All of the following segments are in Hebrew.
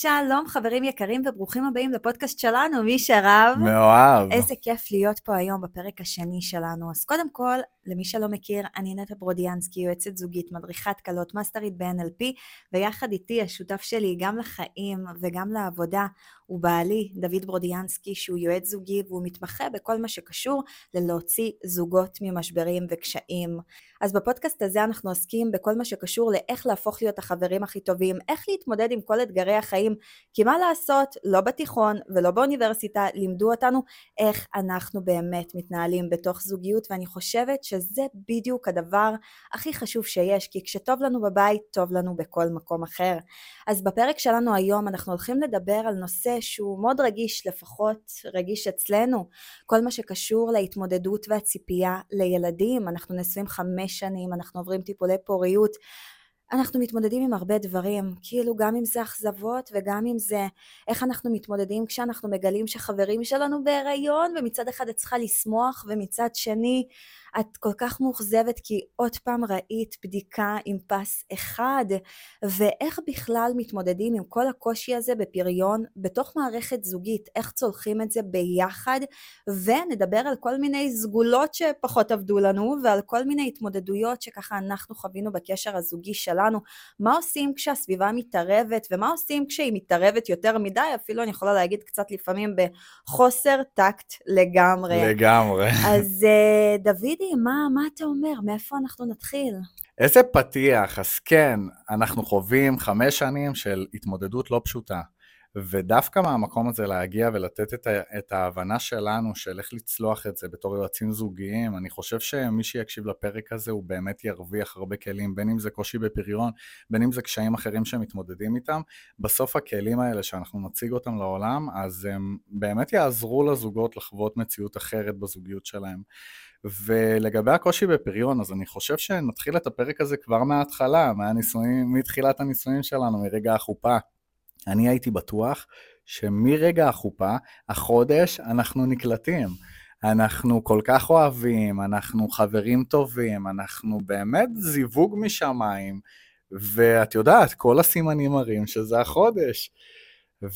שלום חברים יקרים וברוכים הבאים לפודקאסט שלנו, מי שרב. מאוהב. איזה כיף להיות פה היום בפרק השני שלנו. אז קודם כל, למי שלא מכיר, אני נטע ברודיאנסקי, יועצת זוגית, מדריכת קלות, מאסטרית ב-NLP, ויחד איתי השותף שלי גם לחיים וגם לעבודה הוא בעלי, דוד ברודיאנסקי, שהוא יועץ זוגי והוא מתמחה בכל מה שקשור ללהוציא זוגות ממשברים וקשיים. אז בפודקאסט הזה אנחנו עוסקים בכל מה שקשור לאיך להפוך להיות החברים הכי טובים, איך להתמודד עם כל אתגרי החיים, כי מה לעשות, לא בתיכון ולא באוניברסיטה לימדו אותנו איך אנחנו באמת מתנהלים בתוך זוגיות, ואני חושבת שזה בדיוק הדבר הכי חשוב שיש, כי כשטוב לנו בבית, טוב לנו בכל מקום אחר. אז בפרק שלנו היום אנחנו הולכים לדבר על נושא שהוא מאוד רגיש, לפחות רגיש אצלנו, כל מה שקשור להתמודדות והציפייה לילדים, אנחנו נשואים חמש שנים, אנחנו עוברים טיפולי פוריות, אנחנו מתמודדים עם הרבה דברים, כאילו גם אם זה אכזבות וגם אם זה איך אנחנו מתמודדים כשאנחנו מגלים שחברים שלנו בהיריון ומצד אחד את צריכה לשמוח ומצד שני את כל כך מאוכזבת כי עוד פעם ראית בדיקה עם פס אחד? ואיך בכלל מתמודדים עם כל הקושי הזה בפריון בתוך מערכת זוגית, איך צולחים את זה ביחד? ונדבר על כל מיני סגולות שפחות עבדו לנו ועל כל מיני התמודדויות שככה אנחנו חווינו בקשר הזוגי שלנו, מה עושים כשהסביבה מתערבת? ומה עושים כשהיא מתערבת יותר מדי, אפילו אני יכולה להגיד קצת לפעמים בחוסר טקט לגמרי. לגמרי. אז אה, תגידי, מה, מה אתה אומר? מאיפה אנחנו נתחיל? איזה פתיח, אז כן, אנחנו חווים חמש שנים של התמודדות לא פשוטה. ודווקא מהמקום הזה להגיע ולתת את, ה, את ההבנה שלנו של איך לצלוח את זה בתור יועצים זוגיים, אני חושב שמי שיקשיב לפרק הזה הוא באמת ירוויח הרבה כלים, בין אם זה קושי בפריון, בין אם זה קשיים אחרים שמתמודדים איתם, בסוף הכלים האלה שאנחנו נציג אותם לעולם, אז הם באמת יעזרו לזוגות לחוות מציאות אחרת בזוגיות שלהם. ולגבי הקושי בפריון, אז אני חושב שנתחיל את הפרק הזה כבר מההתחלה, מהניסויים, מתחילת הניסויים שלנו, מרגע החופה. אני הייתי בטוח שמרגע החופה, החודש, אנחנו נקלטים. אנחנו כל כך אוהבים, אנחנו חברים טובים, אנחנו באמת זיווג משמיים, ואת יודעת, כל הסימנים מראים שזה החודש.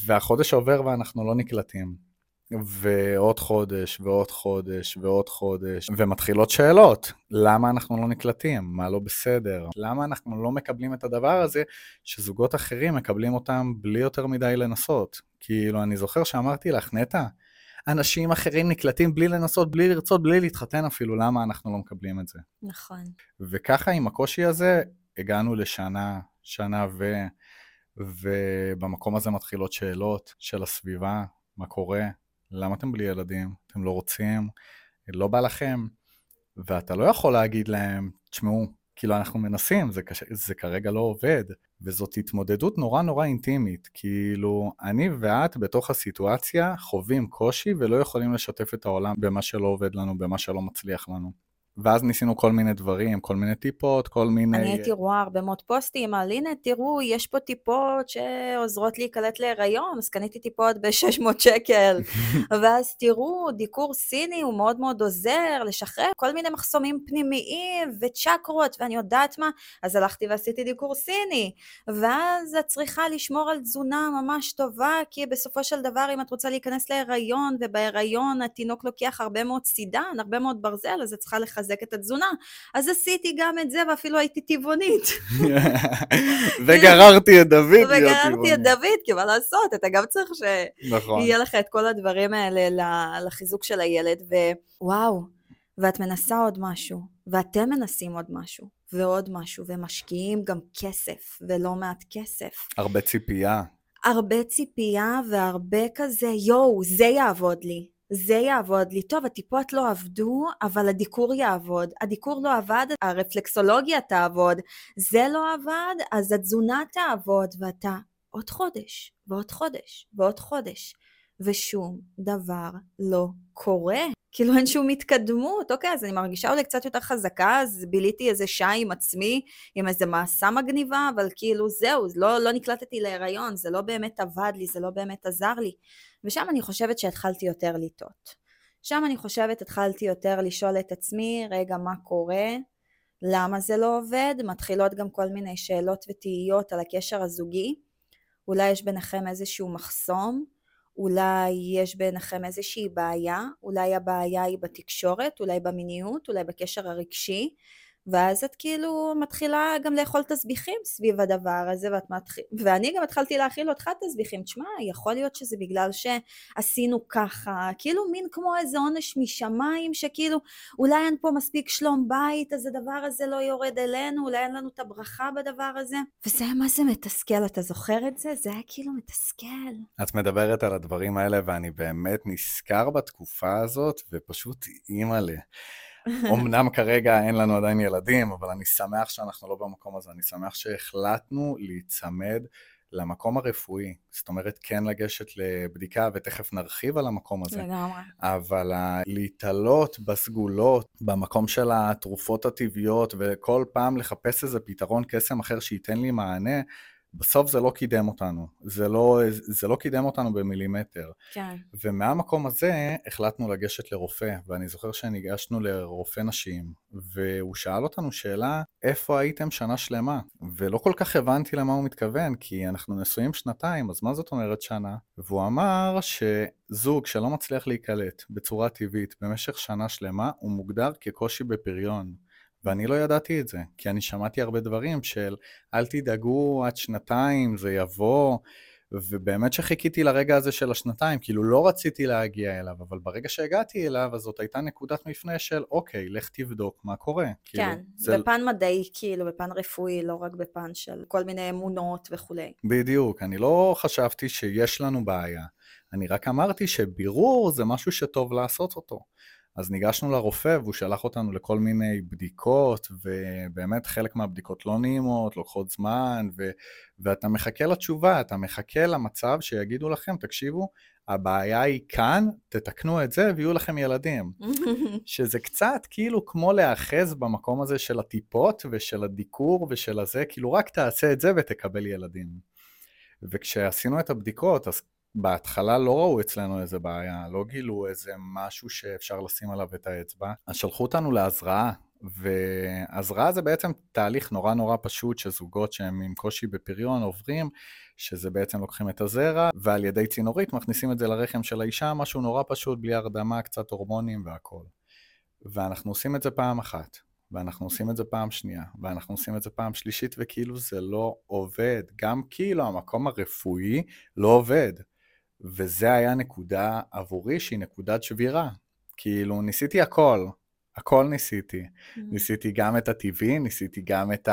והחודש עובר ואנחנו לא נקלטים. ועוד חודש, ועוד חודש, ועוד חודש, ומתחילות שאלות, למה אנחנו לא נקלטים? מה לא בסדר? למה אנחנו לא מקבלים את הדבר הזה שזוגות אחרים מקבלים אותם בלי יותר מדי לנסות? כאילו, אני זוכר שאמרתי לך, נטע, אנשים אחרים נקלטים בלי לנסות, בלי לרצות, בלי להתחתן אפילו, למה אנחנו לא מקבלים את זה? נכון. וככה עם הקושי הזה, הגענו לשנה, שנה ו... ובמקום הזה מתחילות שאלות של הסביבה, מה קורה, למה אתם בלי ילדים? אתם לא רוצים? לא בא לכם? ואתה לא יכול להגיד להם, תשמעו, כאילו אנחנו מנסים, זה, קש... זה כרגע לא עובד, וזאת התמודדות נורא נורא אינטימית, כאילו אני ואת בתוך הסיטואציה חווים קושי ולא יכולים לשתף את העולם במה שלא עובד לנו, במה שלא מצליח לנו. ואז ניסינו כל מיני דברים, כל מיני טיפות, כל מיני... אני הייתי רואה הרבה מאוד פוסטים על הנה תראו יש פה טיפות שעוזרות להיקלט להיריון, אז קניתי טיפות ב-600 שקל, ואז תראו דיקור סיני הוא מאוד מאוד עוזר לשחרר כל מיני מחסומים פנימיים וצ'קרות ואני יודעת מה, אז הלכתי ועשיתי דיקור סיני, ואז את צריכה לשמור על תזונה ממש טובה, כי בסופו של דבר אם את רוצה להיכנס להיריון ובהיריון התינוק לוקח הרבה מאוד סידן, הרבה מאוד ברזל, אז את צריכה לחזק לחזק את התזונה. אז עשיתי גם את זה ואפילו הייתי טבעונית. וגררתי את דוד להיות טבעונית. וגררתי את דוד, כי מה לעשות, אתה גם צריך נכון. שיהיה לך את כל הדברים האלה לחיזוק של הילד, ווואו, ואת מנסה עוד משהו, ואתם מנסים עוד משהו, ועוד משהו, ומשקיעים גם כסף, ולא מעט כסף. הרבה ציפייה. הרבה ציפייה והרבה כזה, יואו, זה יעבוד לי. זה יעבוד לי. טוב, הטיפות לא עבדו, אבל הדיקור יעבוד. הדיקור לא עבד, הרפלקסולוגיה תעבוד. זה לא עבד, אז התזונה תעבוד, ואתה עוד חודש, ועוד חודש, ועוד חודש. ושום דבר לא קורה. כאילו אין שום התקדמות, אוקיי, אז אני מרגישה אולי קצת יותר חזקה, אז ביליתי איזה שעה עם עצמי, עם איזה מעשה מגניבה, אבל כאילו זהו, לא, לא נקלטתי להיריון, זה לא באמת עבד לי, זה לא באמת עזר לי. ושם אני חושבת שהתחלתי יותר לטעות. שם אני חושבת התחלתי יותר לשאול את עצמי, רגע, מה קורה? למה זה לא עובד? מתחילות גם כל מיני שאלות ותהיות על הקשר הזוגי. אולי יש ביניכם איזשהו מחסום, אולי יש ביניכם איזושהי בעיה, אולי הבעיה היא בתקשורת, אולי במיניות, אולי בקשר הרגשי, ואז את כאילו מתחילה גם לאכול תסביכים סביב הדבר הזה, ואת מתחיל... ואני גם התחלתי להאכיל אותך תסביכים. תשמע, יכול להיות שזה בגלל שעשינו ככה, כאילו מין כמו איזה עונש משמיים, שכאילו אולי אין פה מספיק שלום בית, אז הדבר הזה לא יורד אלינו, אולי אין לנו את הברכה בדבר הזה. וזה היה מה זה מתסכל, אתה זוכר את זה? זה היה כאילו מתסכל. את מדברת על הדברים האלה, ואני באמת נזכר בתקופה הזאת, ופשוט אימא'לה. אמנם כרגע אין לנו עדיין ילדים, אבל אני שמח שאנחנו לא במקום הזה, אני שמח שהחלטנו להיצמד למקום הרפואי. זאת אומרת, כן לגשת לבדיקה, ותכף נרחיב על המקום הזה. לגמרי. אבל להתעלות בסגולות, במקום של התרופות הטבעיות, וכל פעם לחפש איזה פתרון קסם אחר שייתן לי מענה, בסוף זה לא קידם אותנו, זה לא, זה לא קידם אותנו במילימטר. כן. ומהמקום הזה החלטנו לגשת לרופא, ואני זוכר שניגשנו לרופא נשים, והוא שאל אותנו שאלה, איפה הייתם שנה שלמה? ולא כל כך הבנתי למה הוא מתכוון, כי אנחנו נשואים שנתיים, אז מה זאת אומרת שנה? והוא אמר שזוג שלא מצליח להיקלט בצורה טבעית במשך שנה שלמה, הוא מוגדר כקושי בפריון. ואני לא ידעתי את זה, כי אני שמעתי הרבה דברים של אל תדאגו עד שנתיים, זה יבוא, ובאמת שחיכיתי לרגע הזה של השנתיים, כאילו לא רציתי להגיע אליו, אבל ברגע שהגעתי אליו, אז זאת הייתה נקודת מפנה של אוקיי, לך תבדוק מה קורה. כאילו, כן, כאילו, זה... בפן מדעי, כאילו, בפן רפואי, לא רק בפן של כל מיני אמונות וכולי. בדיוק, אני לא חשבתי שיש לנו בעיה, אני רק אמרתי שבירור זה משהו שטוב לעשות אותו. אז ניגשנו לרופא והוא שלח אותנו לכל מיני בדיקות, ובאמת חלק מהבדיקות לא נעימות, לוקחות זמן, ו, ואתה מחכה לתשובה, אתה מחכה למצב שיגידו לכם, תקשיבו, הבעיה היא כאן, תתקנו את זה ויהיו לכם ילדים. שזה קצת כאילו כמו להיאחז במקום הזה של הטיפות ושל הדיקור ושל הזה, כאילו רק תעשה את זה ותקבל ילדים. וכשעשינו את הבדיקות, אז בהתחלה לא ראו אצלנו איזה בעיה, לא גילו איזה משהו שאפשר לשים עליו את האצבע, אז שלחו אותנו להזרעה, והזרעה זה בעצם תהליך נורא נורא פשוט שזוגות שהם עם קושי בפריון עוברים, שזה בעצם לוקחים את הזרע, ועל ידי צינורית מכניסים את זה לרחם של האישה, משהו נורא פשוט, בלי הרדמה, קצת הורמונים והכול. ואנחנו עושים את זה פעם אחת, ואנחנו עושים את זה פעם שנייה, ואנחנו עושים את זה פעם שלישית, וכאילו זה לא עובד. גם כאילו המקום הרפואי לא עובד. וזה היה נקודה עבורי שהיא נקודת שבירה. כאילו, ניסיתי הכל, הכל ניסיתי. Mm-hmm. ניסיתי גם את הטבעי, ניסיתי גם את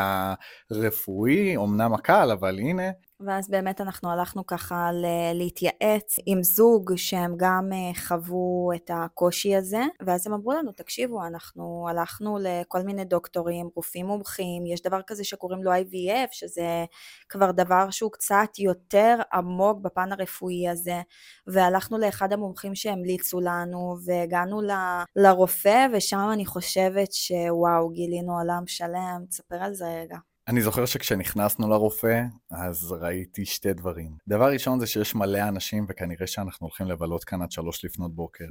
הרפואי, אמנם הקל, אבל הנה, ואז באמת אנחנו הלכנו ככה להתייעץ עם זוג שהם גם אה, חוו את הקושי הזה, ואז הם אמרו לנו, תקשיבו, אנחנו הלכנו לכל מיני דוקטורים, רופאים מומחים, יש דבר כזה שקוראים לו IVF, שזה כבר דבר שהוא קצת יותר עמוק בפן הרפואי הזה, והלכנו לאחד המומחים שהמליצו לנו, והגענו ל, לרופא, ושם אני חושבת שוואו, גילינו עולם שלם, תספר על זה רגע. אני זוכר שכשנכנסנו לרופא, אז ראיתי שתי דברים. דבר ראשון זה שיש מלא אנשים, וכנראה שאנחנו הולכים לבלות כאן עד שלוש לפנות בוקר.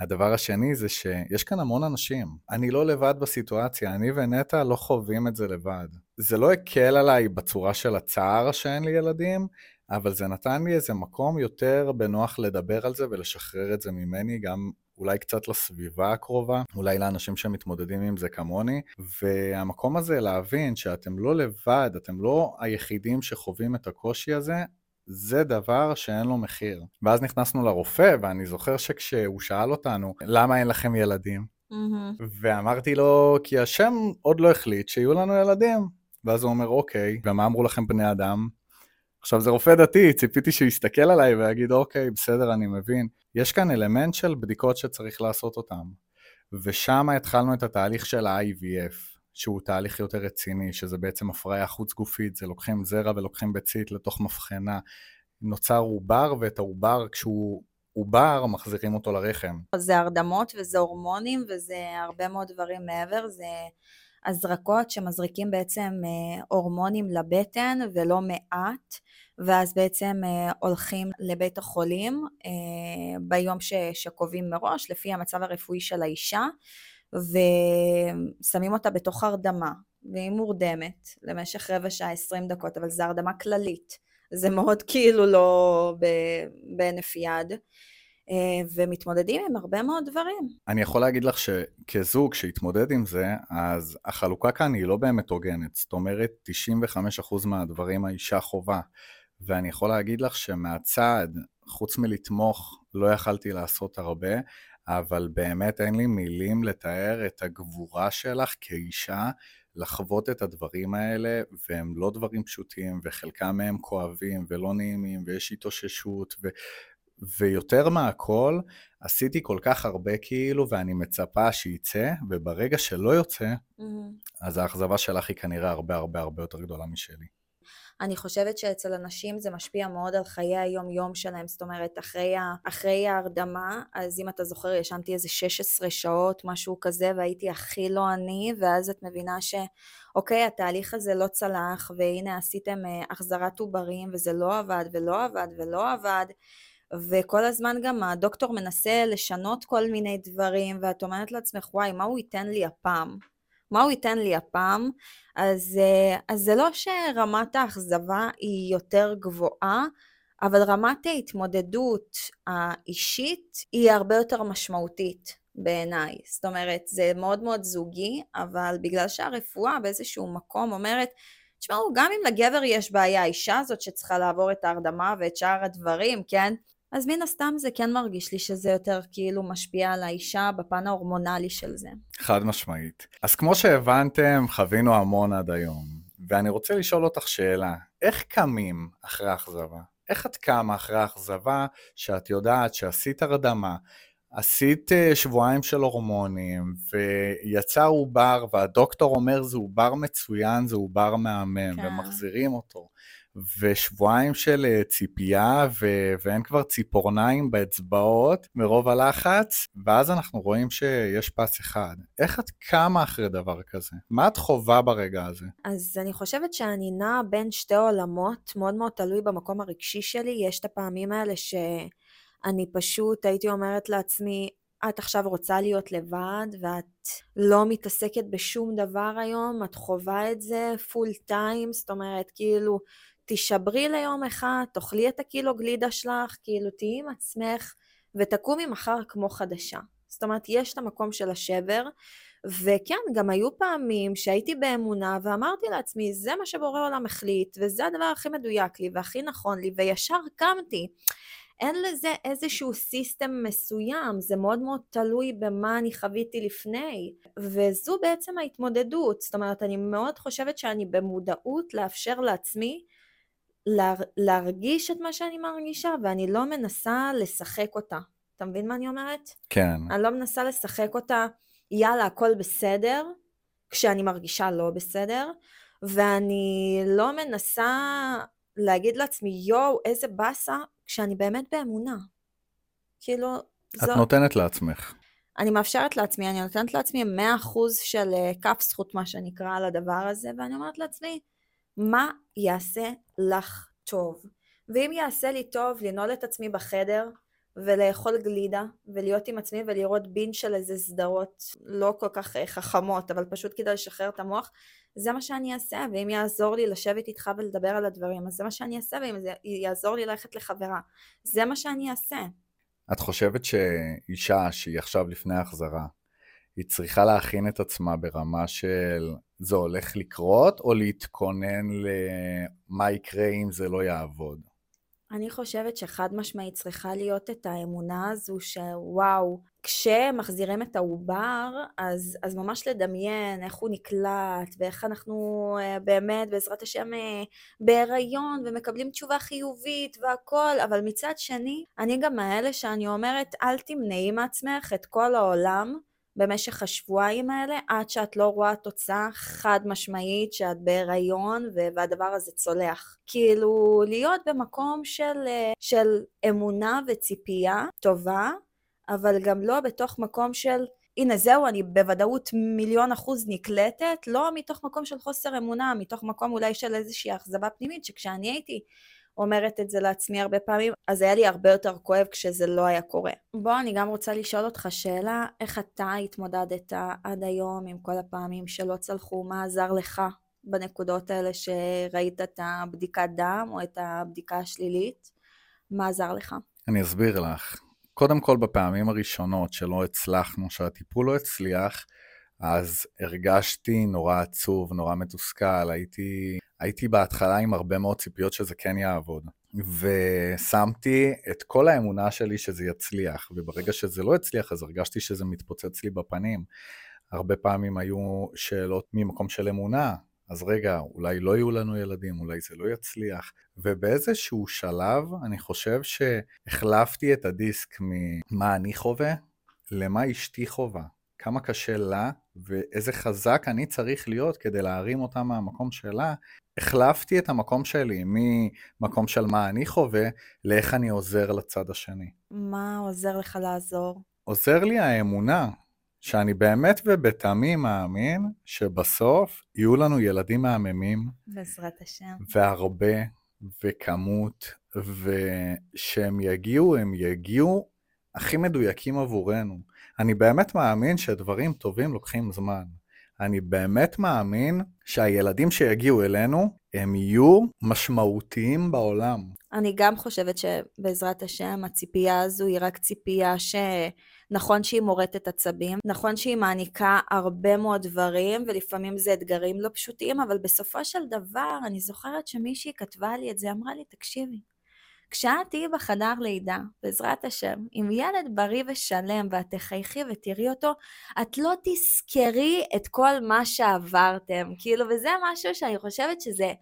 הדבר השני זה שיש כאן המון אנשים. אני לא לבד בסיטואציה, אני ונטע לא חווים את זה לבד. זה לא הקל עליי בצורה של הצער שאין לי ילדים, אבל זה נתן לי איזה מקום יותר בנוח לדבר על זה ולשחרר את זה ממני, גם אולי קצת לסביבה הקרובה, אולי לאנשים שמתמודדים עם זה כמוני, והמקום הזה להבין שאתם לא לבד, אתם לא היחידים שחווים את הקושי הזה, זה דבר שאין לו מחיר. ואז נכנסנו לרופא, ואני זוכר שכשהוא שאל אותנו, למה אין לכם ילדים? Mm-hmm. ואמרתי לו, כי השם עוד לא החליט שיהיו לנו ילדים. ואז הוא אומר, אוקיי, ומה אמרו לכם בני אדם? עכשיו זה רופא דתי, ציפיתי שהוא יסתכל עליי ויגיד אוקיי, בסדר, אני מבין. יש כאן אלמנט של בדיקות שצריך לעשות אותן. ושם התחלנו את התהליך של ה-IVF, שהוא תהליך יותר רציני, שזה בעצם הפריה חוץ גופית, זה לוקחים זרע ולוקחים ביצית לתוך מבחנה. נוצר עובר, ואת העובר כשהוא עובר, מחזירים אותו לרחם. זה הרדמות וזה הורמונים וזה הרבה מאוד דברים מעבר, זה הזרקות שמזריקים בעצם אה, הורמונים לבטן ולא מעט. ואז בעצם אה, הולכים לבית החולים אה, ביום ש, שקובעים מראש, לפי המצב הרפואי של האישה, ושמים אותה בתוך הרדמה, והיא מורדמת למשך רבע שעה, עשרים דקות, אבל זו הרדמה כללית. זה מאוד כאילו לא בהינף יד. אה, ומתמודדים עם הרבה מאוד דברים. אני יכול להגיד לך שכזוג שהתמודד עם זה, אז החלוקה כאן היא לא באמת הוגנת. זאת אומרת, 95% מהדברים האישה חובה. ואני יכול להגיד לך שמהצד, חוץ מלתמוך, לא יכלתי לעשות הרבה, אבל באמת אין לי מילים לתאר את הגבורה שלך כאישה לחוות את הדברים האלה, והם לא דברים פשוטים, וחלקם מהם כואבים ולא נעימים, ויש התאוששות, ו... ויותר מהכל, עשיתי כל כך הרבה כאילו, ואני מצפה שייצא, וברגע שלא יוצא, mm-hmm. אז האכזבה שלך היא כנראה הרבה הרבה הרבה יותר גדולה משלי. אני חושבת שאצל אנשים זה משפיע מאוד על חיי היום-יום שלהם, זאת אומרת, אחרי, ה, אחרי ההרדמה, אז אם אתה זוכר, ישנתי איזה 16 שעות, משהו כזה, והייתי הכי לא אני, ואז את מבינה שאוקיי, התהליך הזה לא צלח, והנה עשיתם אה, החזרת עוברים, וזה לא עבד, ולא עבד, ולא עבד. וכל הזמן גם הדוקטור מנסה לשנות כל מיני דברים, ואת אומרת לעצמך, וואי, מה הוא ייתן לי הפעם? מה הוא ייתן לי הפעם? אז, אה, אז זה לא שרמת האכזבה היא יותר גבוהה, אבל רמת ההתמודדות האישית היא הרבה יותר משמעותית בעיניי. זאת אומרת, זה מאוד מאוד זוגי, אבל בגלל שהרפואה באיזשהו מקום אומרת, תשמעו, גם אם לגבר יש בעיה, האישה הזאת שצריכה לעבור את ההרדמה ואת שאר הדברים, כן? אז מן הסתם זה כן מרגיש לי שזה יותר כאילו משפיע על האישה בפן ההורמונלי של זה. חד משמעית. אז כמו שהבנתם, חווינו המון עד היום, ואני רוצה לשאול אותך שאלה, איך קמים אחרי אכזבה? איך את קמה אחרי אכזבה שאת יודעת שעשית הרדמה, עשית אה, שבועיים של הורמונים, ויצא עובר, והדוקטור אומר זה עובר מצוין, זה עובר מהמם, כן. ומחזירים אותו. ושבועיים של אה, ציפייה, ו- ואין כבר ציפורניים באצבעות מרוב הלחץ, ואז אנחנו רואים שיש פס אחד. איך את קמה אחרי דבר כזה? מה את חווה ברגע הזה? אז אני חושבת שאני נעה בין שתי עולמות, מאוד מאוד תלוי במקום הרגשי שלי. יש את הפעמים האלה שאני פשוט הייתי אומרת לעצמי, את עכשיו רוצה להיות לבד ואת לא מתעסקת בשום דבר היום, את חווה את זה פול טיים, זאת אומרת כאילו תישברי ליום אחד, תאכלי את הקילו גלידה שלך, כאילו תהיי עם עצמך ותקומי מחר כמו חדשה. זאת אומרת, יש את המקום של השבר, וכן, גם היו פעמים שהייתי באמונה ואמרתי לעצמי, זה מה שבורא עולם החליט, וזה הדבר הכי מדויק לי והכי נכון לי, וישר קמתי. אין לזה איזשהו סיסטם מסוים, זה מאוד מאוד תלוי במה אני חוויתי לפני, וזו בעצם ההתמודדות, זאת אומרת, אני מאוד חושבת שאני במודעות לאפשר לעצמי לה, להרגיש את מה שאני מרגישה, ואני לא מנסה לשחק אותה. אתה מבין מה אני אומרת? כן. אני לא מנסה לשחק אותה, יאללה, הכל בסדר, כשאני מרגישה לא בסדר, ואני לא מנסה להגיד לעצמי, יואו, איזה באסה, כשאני באמת באמונה. כאילו, את זו... נותנת לעצמך. אני מאפשרת לעצמי, אני נותנת לעצמי 100% של אה, כף זכות, מה שנקרא, על הדבר הזה, ואני אומרת לעצמי, מה יעשה לך טוב? ואם יעשה לי טוב לנעול את עצמי בחדר ולאכול גלידה ולהיות עם עצמי ולראות בין של איזה סדרות לא כל כך אה, חכמות אבל פשוט כדי לשחרר את המוח זה מה שאני אעשה ואם יעזור לי לשבת איתך ולדבר על הדברים אז זה מה שאני אעשה ואם זה יעזור לי ללכת לחברה זה מה שאני אעשה. את חושבת שאישה שהיא עכשיו לפני החזרה היא צריכה להכין את עצמה ברמה של זה הולך לקרות, או להתכונן למה יקרה אם זה לא יעבוד? אני חושבת שחד משמעית צריכה להיות את האמונה הזו שוואו, כשמחזירים את העובר, אז, אז ממש לדמיין איך הוא נקלט, ואיך אנחנו uh, באמת בעזרת השם uh, בהיריון, ומקבלים תשובה חיובית והכל, אבל מצד שני, אני גם מאלה שאני אומרת, אל תמנעי מעצמך את כל העולם, במשך השבועיים האלה עד שאת לא רואה תוצאה חד משמעית שאת בהיריון והדבר הזה צולח. כאילו להיות במקום של, אה, של אמונה וציפייה טובה, אבל גם לא בתוך מקום של הנה זהו, אני בוודאות מיליון אחוז נקלטת, לא מתוך מקום של חוסר אמונה, מתוך מקום אולי של איזושהי אכזבה פנימית, שכשאני הייתי אומרת את זה לעצמי הרבה פעמים, אז היה לי הרבה יותר כואב כשזה לא היה קורה. בוא, אני גם רוצה לשאול אותך שאלה, איך אתה התמודדת עד היום עם כל הפעמים שלא צלחו, מה עזר לך בנקודות האלה שראית את הבדיקת דם או את הבדיקה השלילית? מה עזר לך? אני אסביר לך. קודם כל, בפעמים הראשונות שלא הצלחנו, שהטיפול לא הצליח, אז הרגשתי נורא עצוב, נורא מתוסכל, הייתי, הייתי בהתחלה עם הרבה מאוד ציפיות שזה כן יעבוד. ושמתי את כל האמונה שלי שזה יצליח, וברגע שזה לא הצליח אז הרגשתי שזה מתפוצץ לי בפנים. הרבה פעמים היו שאלות ממקום של אמונה, אז רגע, אולי לא יהיו לנו ילדים, אולי זה לא יצליח. ובאיזשהו שלב אני חושב שהחלפתי את הדיסק ממה אני חווה למה אשתי חווה. כמה קשה לה ואיזה חזק אני צריך להיות כדי להרים אותה מהמקום שלה. החלפתי את המקום שלי ממקום של מה אני חווה לאיך אני עוזר לצד השני. מה עוזר לך לעזור? עוזר לי האמונה שאני באמת ובתמים מאמין שבסוף יהיו לנו ילדים מהממים. בעזרת השם. והרבה, וכמות, ושהם יגיעו, הם יגיעו הכי מדויקים עבורנו. אני באמת מאמין שדברים טובים לוקחים זמן. אני באמת מאמין שהילדים שיגיעו אלינו, הם יהיו משמעותיים בעולם. אני גם חושבת שבעזרת השם הציפייה הזו היא רק ציפייה שנכון שהיא מורטת עצבים, נכון שהיא מעניקה הרבה מאוד דברים ולפעמים זה אתגרים לא פשוטים, אבל בסופו של דבר אני זוכרת שמישהי כתבה לי את זה, אמרה לי תקשיבי, כשאת תהיי בחדר לידה, בעזרת השם, עם ילד בריא ושלם ואת תחייכי ותראי אותו, את לא תזכרי את כל מה שעברתם. כאילו, וזה משהו שאני חושבת שזה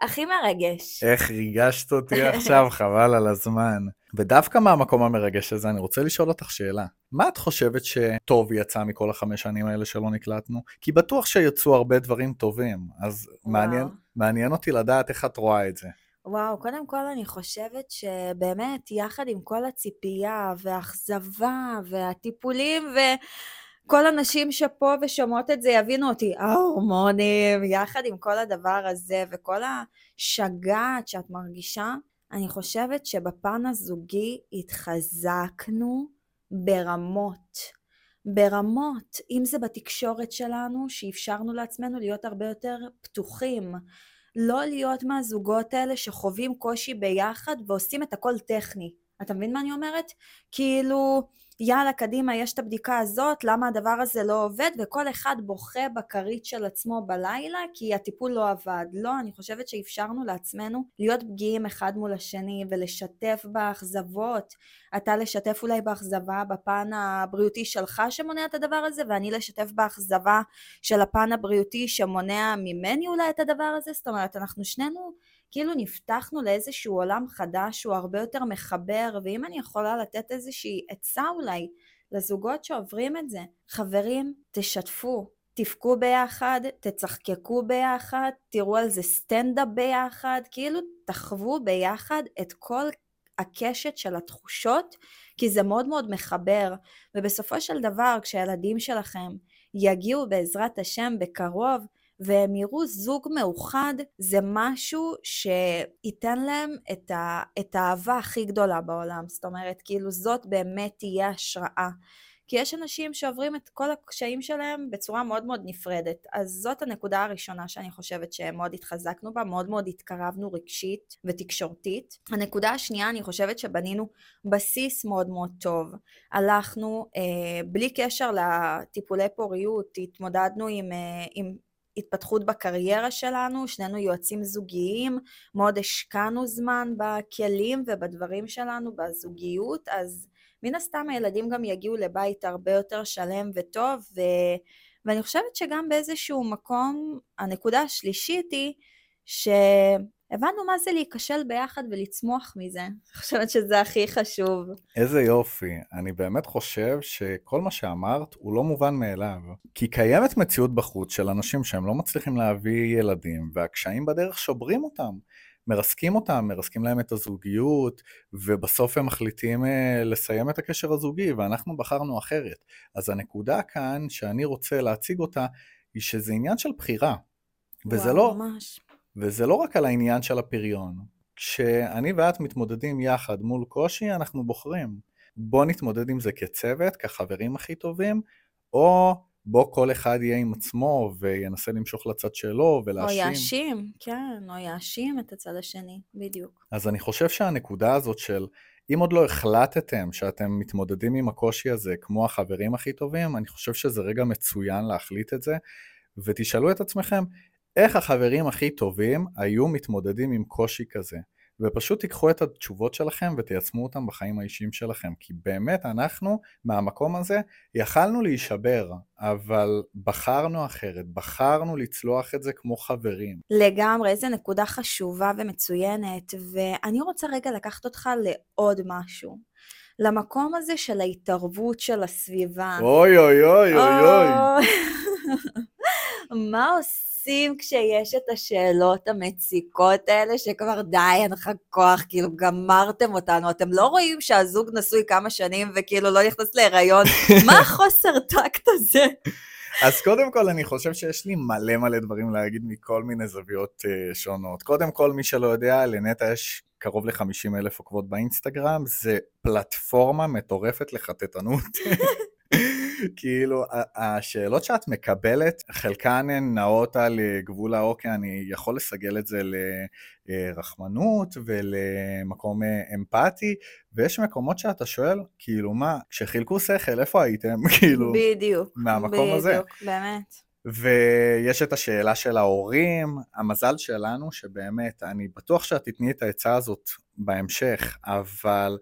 הכי מרגש. איך ריגשת אותי עכשיו, חבל על הזמן. ודווקא מהמקום המרגש הזה אני רוצה לשאול אותך שאלה. מה את חושבת שטוב יצא מכל החמש שנים האלה שלא נקלטנו? כי בטוח שיצאו הרבה דברים טובים, אז מעניין, מעניין אותי לדעת איך את רואה את זה. וואו, קודם כל אני חושבת שבאמת, יחד עם כל הציפייה והאכזבה והטיפולים וכל הנשים שפה ושומעות את זה יבינו אותי, ההורמונים, יחד עם כל הדבר הזה וכל השגעת שאת מרגישה, אני חושבת שבפן הזוגי התחזקנו ברמות. ברמות, אם זה בתקשורת שלנו, שאפשרנו לעצמנו להיות הרבה יותר פתוחים, לא להיות מהזוגות האלה שחווים קושי ביחד ועושים את הכל טכני. אתה מבין מה אני אומרת? כאילו, יאללה, קדימה, יש את הבדיקה הזאת, למה הדבר הזה לא עובד, וכל אחד בוכה בכרית של עצמו בלילה כי הטיפול לא עבד. לא, אני חושבת שאפשרנו לעצמנו להיות פגיעים אחד מול השני ולשתף באכזבות. אתה לשתף אולי באכזבה בפן הבריאותי שלך שמונע את הדבר הזה, ואני לשתף באכזבה של הפן הבריאותי שמונע ממני אולי את הדבר הזה. זאת אומרת, אנחנו שנינו כאילו נפתחנו לאיזשהו עולם חדש שהוא הרבה יותר מחבר, ואם אני יכולה לתת איזושהי עצה אולי לזוגות שעוברים את זה, חברים, תשתפו, תבכו ביחד, תצחקקו ביחד, תראו על זה סטנדאפ ביחד, כאילו תחוו ביחד את כל הקשת של התחושות, כי זה מאוד מאוד מחבר, ובסופו של דבר כשהילדים שלכם יגיעו בעזרת השם בקרוב, והם יראו זוג מאוחד, זה משהו שייתן להם את, ה, את האהבה הכי גדולה בעולם. זאת אומרת, כאילו זאת באמת תהיה השראה. כי יש אנשים שעוברים את כל הקשיים שלהם בצורה מאוד מאוד נפרדת. אז זאת הנקודה הראשונה שאני חושבת שמאוד התחזקנו בה, מאוד מאוד התקרבנו רגשית ותקשורתית. הנקודה השנייה, אני חושבת שבנינו בסיס מאוד מאוד טוב. הלכנו, אה, בלי קשר לטיפולי פוריות, התמודדנו עם, אה, עם התפתחות בקריירה שלנו, שנינו יועצים זוגיים, מאוד השקענו זמן בכלים ובדברים שלנו, בזוגיות, אז מן הסתם הילדים גם יגיעו לבית הרבה יותר שלם וטוב, ו... ואני חושבת שגם באיזשהו מקום, הנקודה השלישית היא ש... הבנו מה זה להיכשל ביחד ולצמוח מזה. אני חושבת שזה הכי חשוב. איזה יופי. אני באמת חושב שכל מה שאמרת הוא לא מובן מאליו. כי קיימת מציאות בחוץ של אנשים שהם לא מצליחים להביא ילדים, והקשיים בדרך שוברים אותם. מרסקים אותם, מרסקים להם את הזוגיות, ובסוף הם מחליטים אה, לסיים את הקשר הזוגי, ואנחנו בחרנו אחרת. אז הנקודה כאן שאני רוצה להציג אותה, היא שזה עניין של בחירה. וזה וואו, לא... ממש. וזה לא רק על העניין של הפריון. כשאני ואת מתמודדים יחד מול קושי, אנחנו בוחרים. בוא נתמודד עם זה כצוות, כחברים הכי טובים, או בוא כל אחד יהיה עם עצמו וינסה למשוך לצד שלו ולהאשים. או יאשים, כן, או יאשים את הצד השני, בדיוק. אז אני חושב שהנקודה הזאת של אם עוד לא החלטתם שאתם מתמודדים עם הקושי הזה כמו החברים הכי טובים, אני חושב שזה רגע מצוין להחליט את זה, ותשאלו את עצמכם, איך החברים הכי טובים היו מתמודדים עם קושי כזה? ופשוט תיקחו את התשובות שלכם ותיישמו אותם בחיים האישיים שלכם. כי באמת אנחנו, מהמקום הזה, יכלנו להישבר, אבל בחרנו אחרת, בחרנו לצלוח את זה כמו חברים. לגמרי, איזה נקודה חשובה ומצוינת, ואני רוצה רגע לקחת אותך לעוד משהו. למקום הזה של ההתערבות של הסביבה. אוי אוי אוי אוי אוי. מה עושים? עושים כשיש את השאלות המציקות האלה, שכבר די, אין לך כוח, כאילו גמרתם אותנו, אתם לא רואים שהזוג נשוי כמה שנים וכאילו לא נכנס להיריון? מה החוסר טקט הזה? אז קודם כל, אני חושב שיש לי מלא מלא דברים להגיד מכל מיני זוויות uh, שונות. קודם כל, מי שלא יודע, לנטע יש קרוב ל-50 אלף עוקבות באינסטגרם, זה פלטפורמה מטורפת לחטטנות. כאילו, השאלות שאת מקבלת, חלקן הן נעות על אה, גבול האוקיי, אני יכול לסגל את זה לרחמנות ולמקום אה, אמפתי, ויש מקומות שאתה שואל, כאילו מה, כשחילקו שכל, איפה הייתם? כאילו, בדיוק, מהמקום בדיוק, הזה. בדיוק, באמת. ויש את השאלה של ההורים, המזל שלנו שבאמת, אני בטוח שאת תתני את העצה הזאת בהמשך, אבל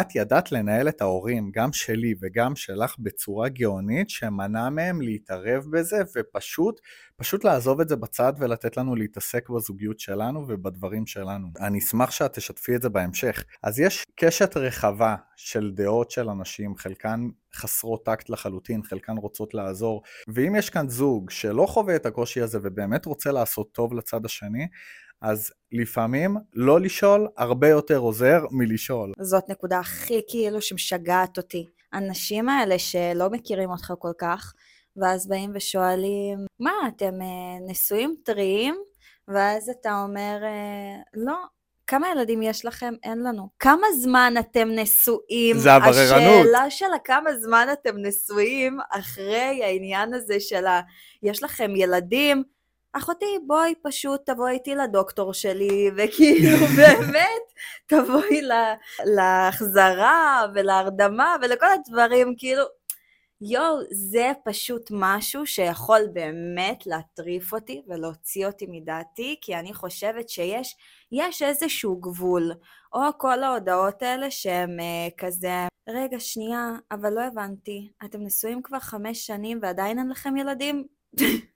את ידעת לנהל את ההורים, גם שלי וגם שלך, בצורה גאונית, שמנע מהם להתערב בזה, ופשוט, פשוט לעזוב את זה בצד ולתת לנו להתעסק בזוגיות שלנו ובדברים שלנו. אני אשמח שאת תשתפי את זה בהמשך. אז יש קשת רחבה של דעות של אנשים, חלקן חסרות טקט לחלוטין, חלקן רוצות לעזור, ואם יש כאן זוג שלא חווה את הקושי הזה ובאמת רוצה לעשות טוב לצד השני, אז לפעמים לא לשאול הרבה יותר עוזר מלשאול. זאת נקודה הכי כאילו שמשגעת אותי. הנשים האלה שלא מכירים אותך כל כך, ואז באים ושואלים, מה, אתם אה, נשואים טריים? ואז אתה אומר, אה, לא, כמה ילדים יש לכם? אין לנו. כמה זמן אתם נשואים? זה הבררנות. השאלה של הכמה זמן אתם נשואים, אחרי העניין הזה של ה... יש לכם ילדים, אחותי, בואי פשוט תבואי איתי לדוקטור שלי, וכאילו באמת, תבואי להחזרה ולהרדמה ולכל הדברים, כאילו, יואו, זה פשוט משהו שיכול באמת להטריף אותי ולהוציא אותי מדעתי, כי אני חושבת שיש יש איזשהו גבול, או כל ההודעות האלה שהן uh, כזה, רגע, שנייה, אבל לא הבנתי, אתם נשואים כבר חמש שנים ועדיין אין לכם ילדים?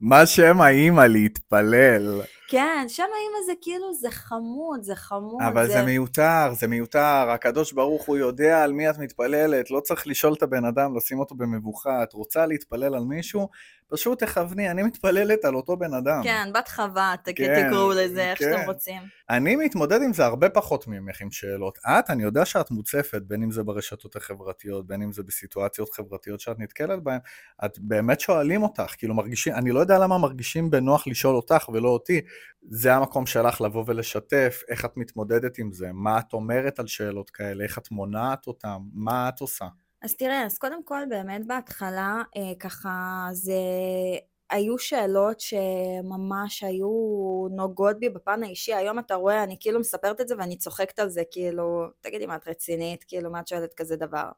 מה שם האימא להתפלל? כן, שם האימא זה כאילו, זה חמוד, זה חמוד. אבל זה... זה מיותר, זה מיותר. הקדוש ברוך הוא יודע על מי את מתפללת, לא צריך לשאול את הבן אדם, לשים אותו במבוכה. את רוצה להתפלל על מישהו? פשוט תכווני, אני מתפללת על אותו בן אדם. כן, בת חווה, כן, תקראו לזה, איך כן. שאתם רוצים. אני מתמודד עם זה הרבה פחות ממך עם שאלות. את, אני יודע שאת מוצפת, בין אם זה ברשתות החברתיות, בין אם זה בסיטואציות חברתיות שאת נתקלת בהן, את באמת שואלים אותך, כאילו מרגישים, אני לא יודע למה מרגישים בנוח לשאול אותך ולא אותי. זה המקום שלך לבוא ולשתף, איך את מתמודדת עם זה, מה את אומרת על שאלות כאלה, איך את מונעת אותן, מה את עושה. אז תראה, אז קודם כל באמת בהתחלה אה, ככה זה היו שאלות שממש היו נוגעות בי בפן האישי, היום אתה רואה, אני כאילו מספרת את זה ואני צוחקת על זה, כאילו, תגידי מה את רצינית, כאילו מה את שואלת כזה דבר.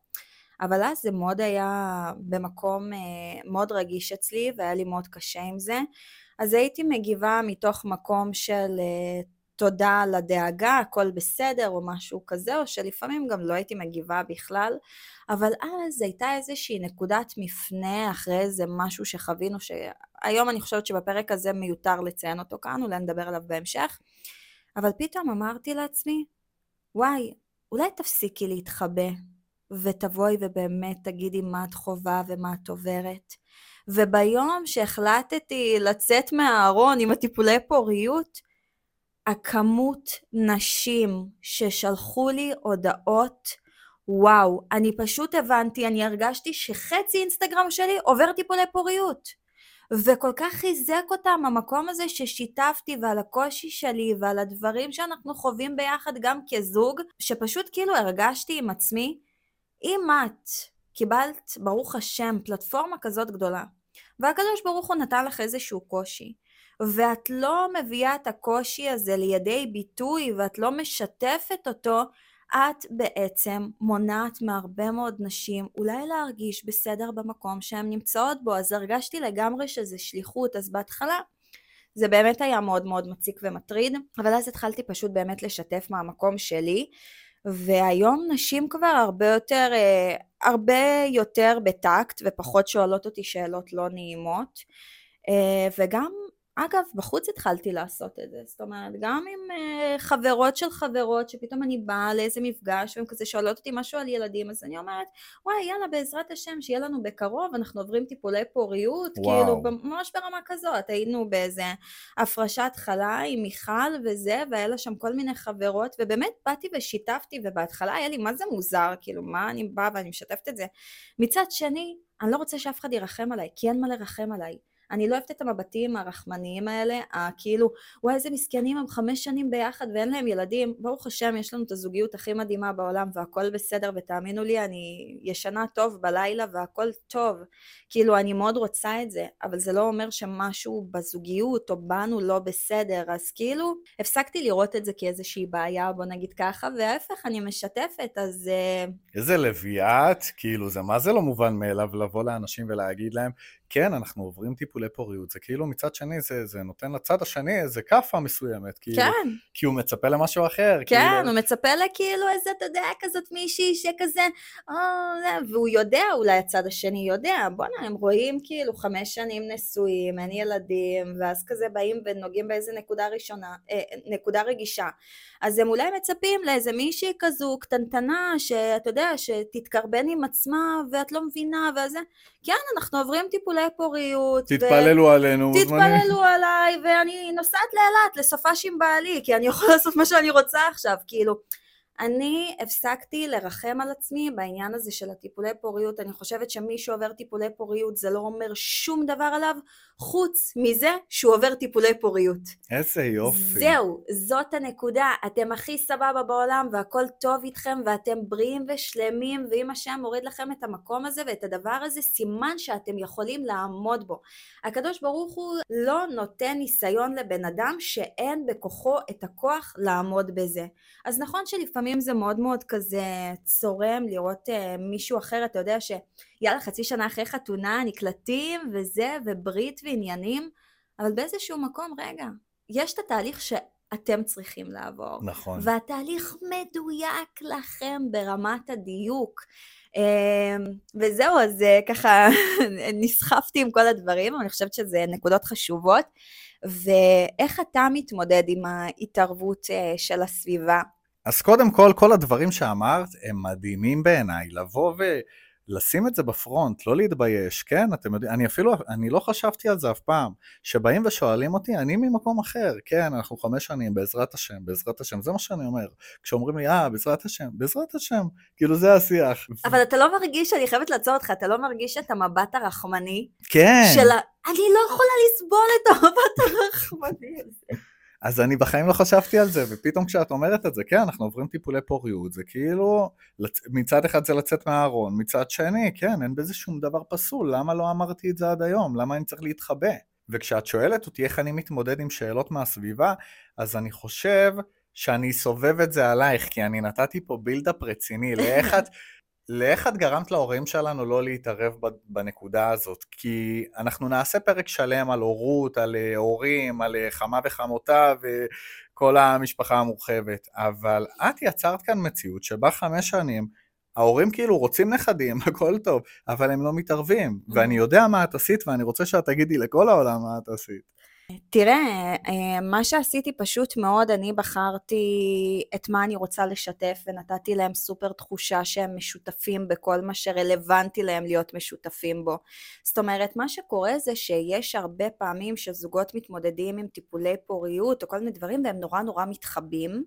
אבל אז זה מאוד היה במקום אה, מאוד רגיש אצלי והיה לי מאוד קשה עם זה, אז הייתי מגיבה מתוך מקום של אה, תודה על הדאגה, הכל בסדר או משהו כזה, או שלפעמים גם לא הייתי מגיבה בכלל, אבל אז הייתה איזושהי נקודת מפנה אחרי איזה משהו שחווינו, שהיום אני חושבת שבפרק הזה מיותר לציין אותו כאן, אולי נדבר עליו בהמשך, אבל פתאום אמרתי לעצמי, וואי, אולי תפסיקי להתחבא, ותבואי ובאמת תגידי מה את חווה ומה את עוברת. וביום שהחלטתי לצאת מהארון עם הטיפולי פוריות, הכמות נשים ששלחו לי הודעות, וואו, אני פשוט הבנתי, אני הרגשתי שחצי אינסטגרם שלי עובר טיפולי פוריות. וכל כך חיזק אותם המקום הזה ששיתפתי ועל הקושי שלי ועל הדברים שאנחנו חווים ביחד גם כזוג, שפשוט כאילו הרגשתי עם עצמי, אם את קיבלת, ברוך השם, פלטפורמה כזאת גדולה, והקדוש ברוך הוא נתן לך איזשהו קושי, ואת לא מביאה את הקושי הזה לידי ביטוי ואת לא משתפת אותו, את בעצם מונעת מהרבה מאוד נשים אולי להרגיש בסדר במקום שהן נמצאות בו, אז הרגשתי לגמרי שזה שליחות, אז בהתחלה זה באמת היה מאוד מאוד מציק ומטריד, אבל אז התחלתי פשוט באמת לשתף מהמקום שלי, והיום נשים כבר הרבה יותר, אה, הרבה יותר בטקט ופחות שואלות אותי שאלות לא נעימות, אה, וגם אגב, בחוץ התחלתי לעשות את זה, זאת אומרת, גם עם uh, חברות של חברות, שפתאום אני באה לאיזה מפגש, והן כזה שואלות אותי משהו על ילדים, אז אני אומרת, וואי, יאללה, בעזרת השם, שיהיה לנו בקרוב, אנחנו עוברים טיפולי פוריות, וואו. כאילו, ממש ברמה כזאת, היינו באיזה הפרשת חלה עם מיכל וזה, והיה לה שם כל מיני חברות, ובאמת באתי ושיתפתי, ובהתחלה היה לי, מה זה מוזר, כאילו, מה אני באה ואני משתפת את זה. מצד שני, אני לא רוצה שאף אחד ירחם עליי, כי אין מה לרחם עליי. אני לא אוהבת את המבטים הרחמניים האלה, הכאילו, וואי איזה מסכנים הם חמש שנים ביחד ואין להם ילדים, ברוך השם יש לנו את הזוגיות הכי מדהימה בעולם והכל בסדר ותאמינו לי אני ישנה טוב בלילה והכל טוב, כאילו אני מאוד רוצה את זה, אבל זה לא אומר שמשהו בזוגיות או בנו לא בסדר, אז כאילו הפסקתי לראות את זה כאיזושהי בעיה בוא נגיד ככה, וההפך אני משתפת אז... אה, איזה לביאת, כאילו זה מה זה לא מובן מאליו לבוא לאנשים ולהגיד להם כן, אנחנו עוברים טיפולי פוריות, זה כאילו מצד שני, זה, זה נותן לצד השני איזה כאפה מסוימת, כאילו, כן. כי הוא מצפה למשהו אחר. כן, כאילו... הוא מצפה לכאילו איזה, אתה יודע, כזאת מישהי שכזה, או, זה, והוא יודע, אולי הצד השני יודע, בואנה, הם רואים כאילו חמש שנים נשואים, אין ילדים, ואז כזה באים ונוגעים באיזה נקודה ראשונה, אה, נקודה רגישה. אז הם אולי מצפים לאיזה מישהי כזו קטנטנה, שאתה יודע, שתתקרבן עם עצמה, ואת לא מבינה, וזה, כן, אנחנו עוברים טיפולי פוריות. תתפללו. עלינו. תתפללו עליי, ואני נוסעת לאילת, לסופש עם בעלי, כי אני יכולה לעשות מה שאני רוצה עכשיו, כאילו. אני הפסקתי לרחם על עצמי בעניין הזה של הטיפולי פוריות, אני חושבת שמי שעובר טיפולי פוריות זה לא אומר שום דבר עליו, חוץ מזה שהוא עובר טיפולי פוריות. איזה יופי. זהו, זאת הנקודה, אתם הכי סבבה בעולם והכל טוב איתכם ואתם בריאים ושלמים, ואם השם מוריד לכם את המקום הזה ואת הדבר הזה, סימן שאתם יכולים לעמוד בו. הקדוש ברוך הוא לא נותן ניסיון לבן אדם שאין בכוחו את הכוח לעמוד בזה. אז נכון שלפעמים לפעמים זה מאוד מאוד כזה צורם לראות uh, מישהו אחר, אתה יודע שיאללה חצי שנה אחרי חתונה נקלטים וזה וברית ועניינים, אבל באיזשהו מקום, רגע, יש את התהליך שאתם צריכים לעבור. נכון. והתהליך מדויק לכם ברמת הדיוק. Uh, וזהו, אז uh, ככה נסחפתי עם כל הדברים, אני חושבת שזה נקודות חשובות. ואיך אתה מתמודד עם ההתערבות של הסביבה? אז קודם כל, כל הדברים שאמרת הם מדהימים בעיניי, לבוא ולשים את זה בפרונט, לא להתבייש, כן? אתם יודעים, אני אפילו, אני לא חשבתי על זה אף פעם. שבאים ושואלים אותי, אני ממקום אחר, כן, אנחנו חמש שנים, בעזרת השם, בעזרת השם, זה מה שאני אומר. כשאומרים לי, אה, בעזרת השם, בעזרת השם, כאילו זה השיח. אבל אתה לא מרגיש, אני חייבת לעצור אותך, אתה לא מרגיש את המבט הרחמני? כן. של ה... אני לא יכולה לסבול את המבט הרחמני הזה. אז אני בחיים לא חשבתי על זה, ופתאום כשאת אומרת את זה, כן, אנחנו עוברים טיפולי פוריות, זה כאילו, מצד אחד זה לצאת מהארון, מצד שני, כן, אין בזה שום דבר פסול, למה לא אמרתי את זה עד היום? למה אני צריך להתחבא? וכשאת שואלת אותי איך אני מתמודד עם שאלות מהסביבה, אז אני חושב שאני אסובב את זה עלייך, כי אני נתתי פה בילדאפ רציני לאיך את, לאיך את גרמת להורים שלנו לא להתערב בנקודה הזאת? כי אנחנו נעשה פרק שלם על הורות, על אה, הורים, על אה, חמה וחמותה וכל המשפחה המורחבת, אבל את יצרת כאן מציאות שבה חמש שנים ההורים כאילו רוצים נכדים, הכל טוב, אבל הם לא מתערבים, ואני יודע מה את עשית ואני רוצה שאת תגידי לכל העולם מה את עשית. תראה, אה, מה שעשיתי פשוט מאוד, אני בחרתי את מה אני רוצה לשתף ונתתי להם סופר תחושה שהם משותפים בכל מה שרלוונטי להם להיות משותפים בו. זאת אומרת, מה שקורה זה שיש הרבה פעמים שזוגות מתמודדים עם טיפולי פוריות או כל מיני דברים והם נורא נורא מתחבים.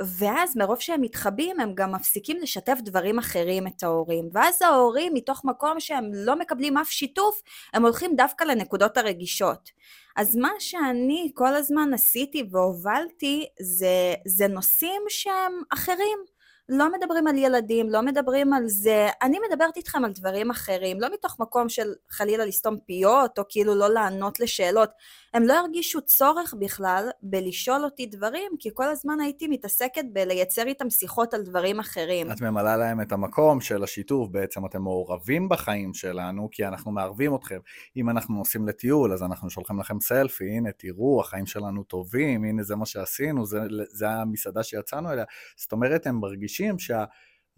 ואז מרוב שהם מתחבאים הם גם מפסיקים לשתף דברים אחרים את ההורים. ואז ההורים מתוך מקום שהם לא מקבלים אף שיתוף הם הולכים דווקא לנקודות הרגישות. אז מה שאני כל הזמן עשיתי והובלתי זה, זה נושאים שהם אחרים. לא מדברים על ילדים, לא מדברים על זה, אני מדברת איתכם על דברים אחרים, לא מתוך מקום של חלילה לסתום פיות, או כאילו לא לענות לשאלות. הם לא הרגישו צורך בכלל בלשאול אותי דברים, כי כל הזמן הייתי מתעסקת בלייצר איתם שיחות על דברים אחרים. את ממלאה להם את המקום של השיתוף, בעצם אתם מעורבים בחיים שלנו, כי אנחנו מערבים אתכם. אם אנחנו נוסעים לטיול, אז אנחנו שולחים לכם סלפי, הנה תראו, החיים שלנו טובים, הנה זה מה שעשינו, זה, זה המסעדה שיצאנו אליה. זאת אומרת, הם מרגישים שה...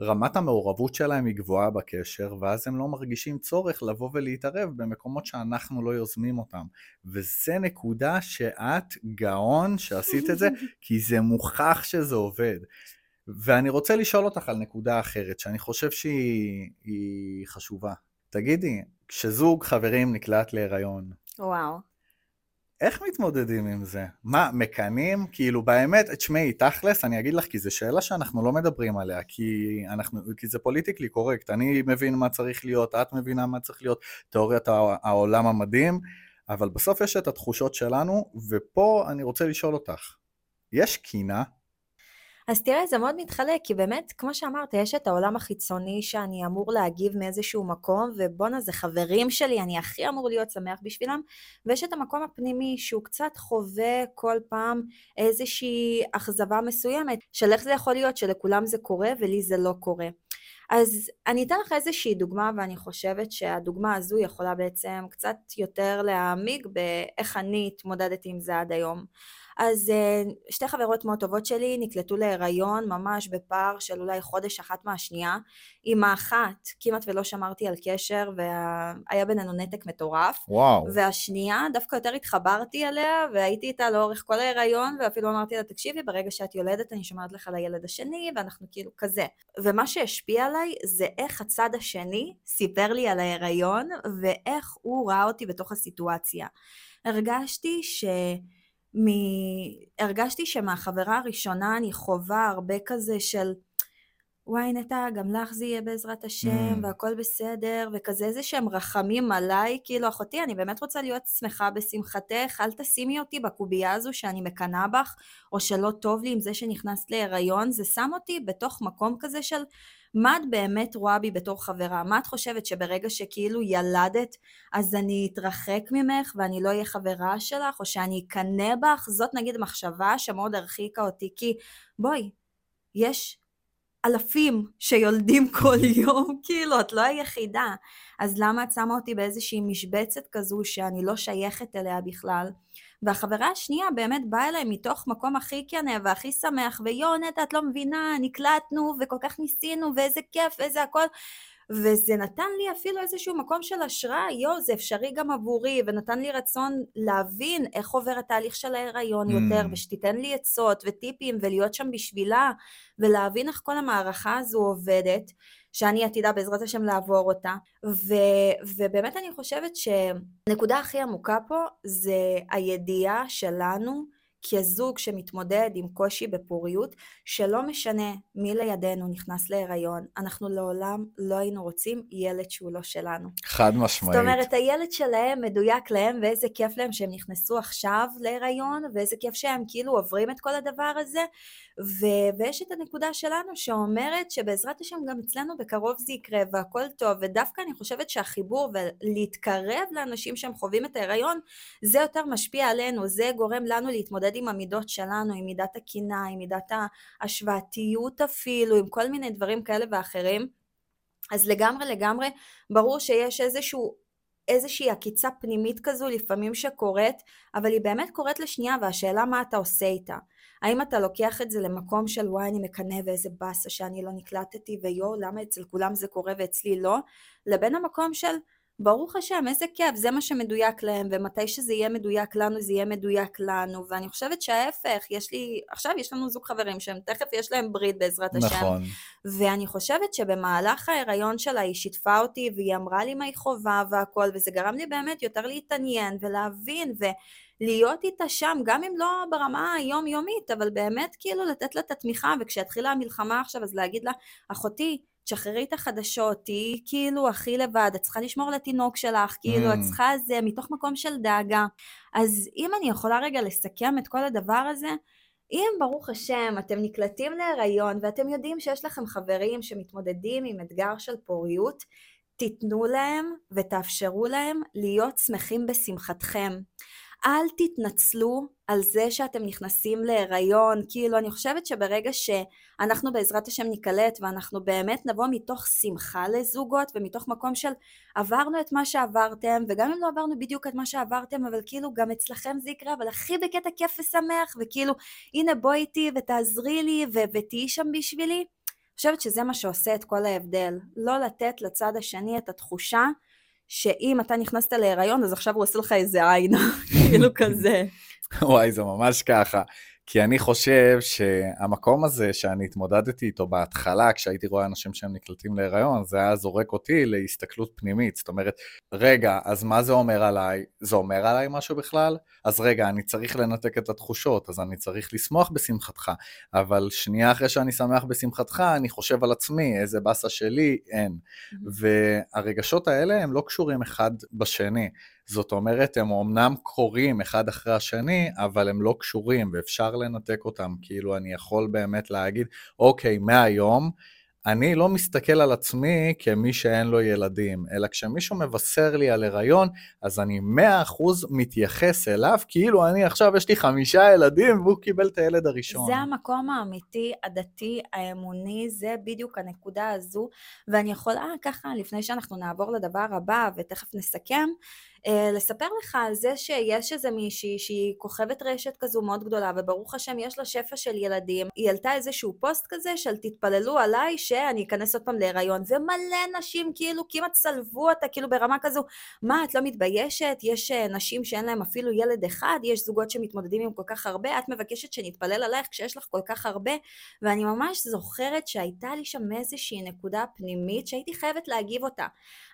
רמת המעורבות שלהם היא גבוהה בקשר, ואז הם לא מרגישים צורך לבוא ולהתערב במקומות שאנחנו לא יוזמים אותם. וזה נקודה שאת גאון שעשית את זה, כי זה מוכח שזה עובד. ואני רוצה לשאול אותך על נקודה אחרת, שאני חושב שהיא חשובה. תגידי, כשזוג חברים נקלט להיריון, וואו. איך מתמודדים עם זה? מה, מקנאים? כאילו באמת, תשמעי, תכלס, אני אגיד לך, כי זו שאלה שאנחנו לא מדברים עליה, כי, אנחנו, כי זה פוליטיקלי קורקט. אני מבין מה צריך להיות, את מבינה מה צריך להיות, תיאוריית העולם המדהים, אבל בסוף יש את התחושות שלנו, ופה אני רוצה לשאול אותך, יש קינה אז תראה, זה מאוד מתחלק, כי באמת, כמו שאמרת, יש את העולם החיצוני שאני אמור להגיב מאיזשהו מקום, ובואנה, זה חברים שלי, אני הכי אמור להיות שמח בשבילם, ויש את המקום הפנימי שהוא קצת חווה כל פעם איזושהי אכזבה מסוימת, של איך זה יכול להיות שלכולם זה קורה ולי זה לא קורה. אז אני אתן לך איזושהי דוגמה, ואני חושבת שהדוגמה הזו יכולה בעצם קצת יותר להעמיק באיך אני התמודדתי עם זה עד היום. אז אה, שתי חברות מאוד טובות שלי נקלטו להיריון ממש בפער של אולי חודש אחת מהשנייה. עם האחת כמעט ולא שמרתי על קשר והיה בינינו נתק מטורף. וואו. והשנייה דווקא יותר התחברתי אליה והייתי איתה לאורך כל ההיריון ואפילו אמרתי לה תקשיבי ברגע שאת יולדת אני שומעת לך על הילד השני ואנחנו כאילו כזה. ומה שהשפיע עליי זה איך הצד השני סיפר לי על ההיריון ואיך הוא ראה אותי בתוך הסיטואציה. הרגשתי ש... מ... הרגשתי שמהחברה הראשונה אני חווה הרבה כזה של וואי נטע, גם לך זה יהיה בעזרת השם, mm. והכל בסדר, וכזה איזה שהם רחמים עליי, כאילו אחותי, אני באמת רוצה להיות שמחה בשמחתך, אל תשימי אותי בקובייה הזו שאני מקנאה בך, או שלא טוב לי עם זה שנכנסת להיריון, זה שם אותי בתוך מקום כזה של מה את באמת רואה בי בתור חברה? מה את חושבת שברגע שכאילו ילדת, אז אני אתרחק ממך ואני לא אהיה חברה שלך, או שאני אקנא בך? זאת נגיד מחשבה שמאוד הרחיקה אותי, כי בואי, יש אלפים שיולדים כל יום, כאילו, את לא היחידה. אז למה את שמה אותי באיזושהי משבצת כזו שאני לא שייכת אליה בכלל? והחברה השנייה באמת באה אליי מתוך מקום הכי כנה והכי שמח, ויואו נטע את לא מבינה, נקלטנו וכל כך ניסינו ואיזה כיף ואיזה הכל. וזה נתן לי אפילו איזשהו מקום של השראה, יואו, זה אפשרי גם עבורי, ונתן לי רצון להבין איך עובר התהליך של ההיריון יותר, mm. ושתיתן לי עצות וטיפים, ולהיות שם בשבילה, ולהבין איך כל המערכה הזו עובדת. שאני עתידה בעזרת השם לעבור אותה. ו, ובאמת אני חושבת שהנקודה הכי עמוקה פה זה הידיעה שלנו כזוג שמתמודד עם קושי בפוריות, שלא משנה מי לידינו נכנס להיריון, אנחנו לעולם לא היינו רוצים ילד שהוא לא שלנו. חד משמעית. זאת אומרת, הילד שלהם מדויק להם, ואיזה כיף להם שהם נכנסו עכשיו להיריון, ואיזה כיף שהם כאילו עוברים את כל הדבר הזה, ו- ויש את הנקודה שלנו שאומרת שבעזרת השם גם אצלנו בקרוב זה יקרה והכל טוב, ודווקא אני חושבת שהחיבור ולהתקרב לאנשים שהם חווים את ההיריון, זה יותר משפיע עלינו, זה גורם לנו להתמודד עם המידות שלנו, עם מידת הקינה, עם מידת ההשוואתיות אפילו, עם כל מיני דברים כאלה ואחרים. אז לגמרי לגמרי ברור שיש איזשהו איזושהי עקיצה פנימית כזו לפעמים שקורית, אבל היא באמת קורית לשנייה והשאלה מה אתה עושה איתה. האם אתה לוקח את זה למקום של וואי אני מקנא ואיזה באסה שאני לא נקלטתי ויואו למה אצל כולם זה קורה ואצלי לא, לבין המקום של ברוך השם, איזה כיף, זה מה שמדויק להם, ומתי שזה יהיה מדויק לנו, זה יהיה מדויק לנו, ואני חושבת שההפך, יש לי, עכשיו יש לנו זוג חברים שהם תכף יש להם ברית בעזרת השם. נכון. ואני חושבת שבמהלך ההיריון שלה היא שיתפה אותי, והיא אמרה לי מה היא חובה והכל, וזה גרם לי באמת יותר להתעניין ולהבין, ו... להיות איתה שם, גם אם לא ברמה היומיומית, אבל באמת כאילו לתת לה את התמיכה, וכשהתחילה המלחמה עכשיו, אז להגיד לה, אחותי, תשחררי את החדשות, תהיי כאילו הכי לבד, את צריכה לשמור על התינוק שלך, כאילו, mm. את צריכה זה, מתוך מקום של דאגה. אז אם אני יכולה רגע לסכם את כל הדבר הזה, אם ברוך השם אתם נקלטים להיריון ואתם יודעים שיש לכם חברים שמתמודדים עם אתגר של פוריות, תיתנו להם ותאפשרו להם להיות שמחים בשמחתכם. אל תתנצלו על זה שאתם נכנסים להיריון, כאילו אני חושבת שברגע שאנחנו בעזרת השם ניקלט ואנחנו באמת נבוא מתוך שמחה לזוגות ומתוך מקום של עברנו את מה שעברתם וגם אם לא עברנו בדיוק את מה שעברתם אבל כאילו גם אצלכם זה יקרה אבל הכי בקטע כיף ושמח וכאילו הנה בואי איתי ותעזרי לי ו- ותהיי שם בשבילי, אני חושבת שזה מה שעושה את כל ההבדל, לא לתת לצד השני את התחושה שאם אתה נכנסת להיריון אז עכשיו הוא עושה לך איזה עין, כאילו כזה. וואי, זה ממש ככה. כי אני חושב שהמקום הזה שאני התמודדתי איתו בהתחלה, כשהייתי רואה אנשים שהם נקלטים להיריון, זה היה זורק אותי להסתכלות פנימית. זאת אומרת, רגע, אז מה זה אומר עליי? זה אומר עליי משהו בכלל? אז רגע, אני צריך לנתק את התחושות, אז אני צריך לשמוח בשמחתך. אבל שנייה אחרי שאני שמח בשמחתך, אני חושב על עצמי, איזה באסה שלי, אין. והרגשות האלה הם לא קשורים אחד בשני. זאת אומרת, הם אמנם קורים אחד אחרי השני, אבל הם לא קשורים ואפשר לנתק אותם. כאילו, אני יכול באמת להגיד, אוקיי, מהיום, אני לא מסתכל על עצמי כמי שאין לו ילדים, אלא כשמישהו מבשר לי על הריון, אז אני מאה אחוז מתייחס אליו, כאילו אני עכשיו יש לי חמישה ילדים והוא קיבל את הילד הראשון. זה המקום האמיתי, הדתי, האמוני, זה בדיוק הנקודה הזו, ואני יכולה ככה, לפני שאנחנו נעבור לדבר הבא ותכף נסכם, לספר לך על זה שיש איזה מישהי שהיא כוכבת רשת כזו מאוד גדולה וברוך השם יש לה שפע של ילדים היא העלתה איזשהו פוסט כזה של תתפללו עליי שאני אכנס עוד פעם להיריון ומלא נשים כאילו כמעט צלבו אותה כאילו ברמה כזו מה את לא מתביישת? יש אה, נשים שאין להם אפילו ילד אחד יש זוגות שמתמודדים עם כל כך הרבה את מבקשת שנתפלל עלייך כשיש לך כל כך הרבה ואני ממש זוכרת שהייתה לי שם איזושהי נקודה פנימית שהייתי חייבת להגיב אותה.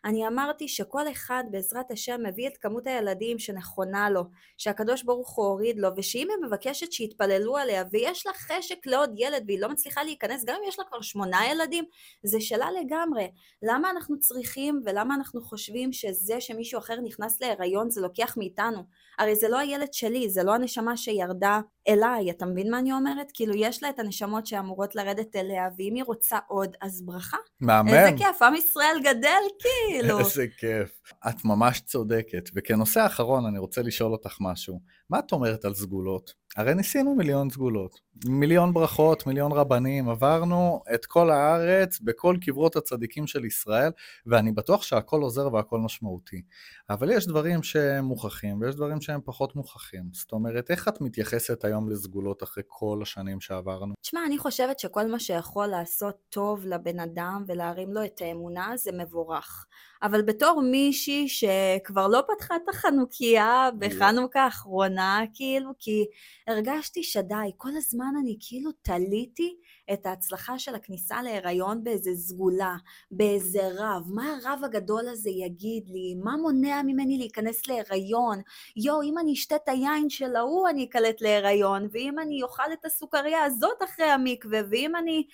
אני אמרתי שכל אחד בעזרת השם מביא את כמות הילדים שנכונה לו, שהקדוש ברוך הוא הוריד לו, ושאם היא מבקשת שיתפללו עליה, ויש לה חשק לעוד ילד והיא לא מצליחה להיכנס, גם אם יש לה כבר שמונה ילדים, זה שלה לגמרי. למה אנחנו צריכים ולמה אנחנו חושבים שזה שמישהו אחר נכנס להיריון זה לוקח מאיתנו? הרי זה לא הילד שלי, זה לא הנשמה שירדה אליי, אתה מבין מה אני אומרת? כאילו יש לה את הנשמות שאמורות לרדת אליה, ואם היא רוצה עוד, אז ברכה. מהמם. איזה כיף, עם ישראל גדל כאילו. איזה כיף. את ממש צודקת. וכנושא אחרון, אני רוצה לשאול אותך משהו. מה את אומרת על סגולות? הרי ניסינו מיליון סגולות, מיליון ברכות, מיליון רבנים, עברנו את כל הארץ בכל קברות הצדיקים של ישראל, ואני בטוח שהכל עוזר והכל משמעותי. אבל יש דברים שהם מוכחים ויש דברים שהם פחות מוכחים. זאת אומרת, איך את מתייחסת היום לסגולות אחרי כל השנים שעברנו? תשמע, אני חושבת שכל מה שיכול לעשות טוב לבן אדם ולהרים לו את האמונה זה מבורך. אבל בתור מישהי שכבר לא פתחה את החנוכיה בחנוכה האחרונה, כאילו, כי הרגשתי שדי, כל הזמן אני כאילו תליתי את ההצלחה של הכניסה להיריון באיזה סגולה, באיזה רב, מה הרב הגדול הזה יגיד לי, מה מונע ממני להיכנס להיריון, יואו, אם אני אשתה את היין של ההוא אני אקלט להיריון, ואם אני אוכל את הסוכריה הזאת אחרי המקווה, ואם אני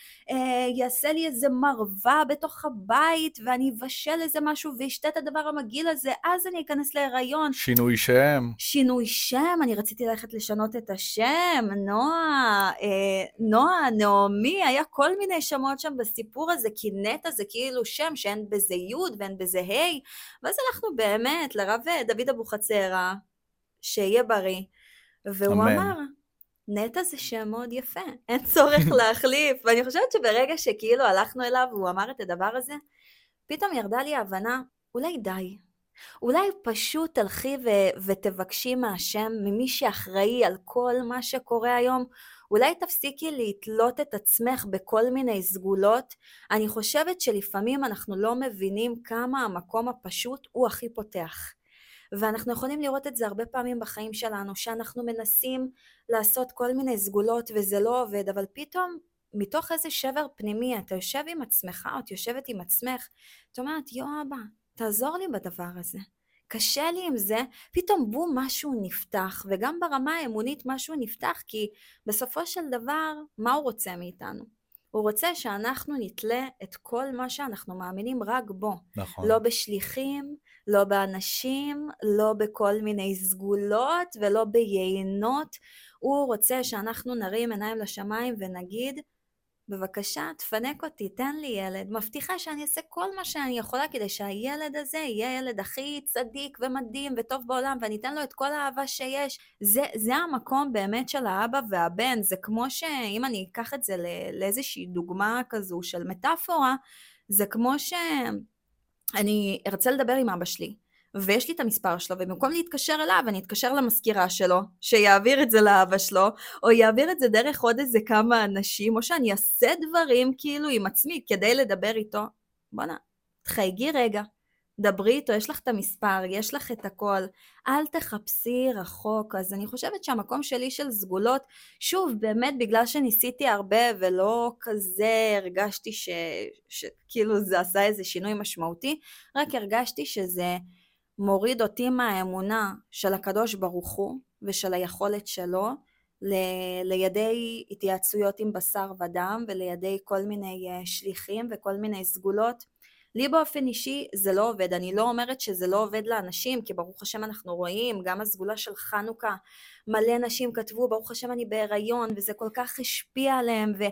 אעשה אה, לי איזה מרווה בתוך הבית, ואני אבשל איזה משהו ואשתה את הדבר המגעיל הזה, אז אני אכנס להיריון. שינוי שם. שינוי שם, אני רציתי ללכת לשנות את השם, נועה, אה, נועה, נעמי, היה כל מיני שמות שם בסיפור הזה, כי נטע זה כאילו שם שאין בזה י' ואין בזה ה', ואז הלכנו באמת לרב אה, דוד אבוחצירא, שיהיה בריא, והוא אמן. אמר, נטע זה שם מאוד יפה, אין צורך להחליף, ואני חושבת שברגע שכאילו הלכנו אליו והוא אמר את הדבר הזה, פתאום ירדה לי ההבנה, אולי די, אולי פשוט תלכי ו- ותבקשי מהשם, ממי שאחראי על כל מה שקורה היום, אולי תפסיקי לתלות את עצמך בכל מיני סגולות. אני חושבת שלפעמים אנחנו לא מבינים כמה המקום הפשוט הוא הכי פותח. ואנחנו יכולים לראות את זה הרבה פעמים בחיים שלנו, שאנחנו מנסים לעשות כל מיני סגולות וזה לא עובד, אבל פתאום מתוך איזה שבר פנימי, אתה יושב עם עצמך, או את יושבת עם עצמך, את אומרת, יואו אבא, תעזור לי בדבר הזה. קשה לי עם זה, פתאום בום משהו נפתח, וגם ברמה האמונית משהו נפתח, כי בסופו של דבר, מה הוא רוצה מאיתנו? הוא רוצה שאנחנו נתלה את כל מה שאנחנו מאמינים רק בו. נכון. לא בשליחים לא באנשים, לא בכל מיני סגולות ולא ביינות. הוא רוצה שאנחנו נרים עיניים לשמיים ונגיד, בבקשה, תפנק אותי, תן לי ילד. מבטיחה שאני אעשה כל מה שאני יכולה כדי שהילד הזה יהיה ילד הכי צדיק ומדהים וטוב בעולם, ואני אתן לו את כל האהבה שיש. זה, זה המקום באמת של האבא והבן. זה כמו שאם אני אקח את זה לאיזושהי דוגמה כזו של מטאפורה, זה כמו שאני ארצה לדבר עם אבא שלי. ויש לי את המספר שלו, ובמקום להתקשר אליו, אני אתקשר למזכירה שלו, שיעביר את זה לאבא שלו, או יעביר את זה דרך עוד איזה כמה אנשים, או שאני אעשה דברים כאילו עם עצמי כדי לדבר איתו. בואנה, תחייגי רגע, דברי איתו, יש לך את המספר, יש לך את הכל, אל תחפשי רחוק. אז אני חושבת שהמקום שלי של סגולות, שוב, באמת בגלל שניסיתי הרבה ולא כזה הרגשתי שכאילו זה עשה איזה שינוי משמעותי, רק הרגשתי שזה מוריד אותי מהאמונה של הקדוש ברוך הוא ושל היכולת שלו ל- לידי התייעצויות עם בשר ודם ולידי כל מיני אה, שליחים וכל מיני סגולות לי באופן אישי זה לא עובד, אני לא אומרת שזה לא עובד לאנשים, כי ברוך השם אנחנו רואים, גם הסגולה של חנוכה, מלא נשים כתבו, ברוך השם אני בהיריון, וזה כל כך השפיע עליהם, ו,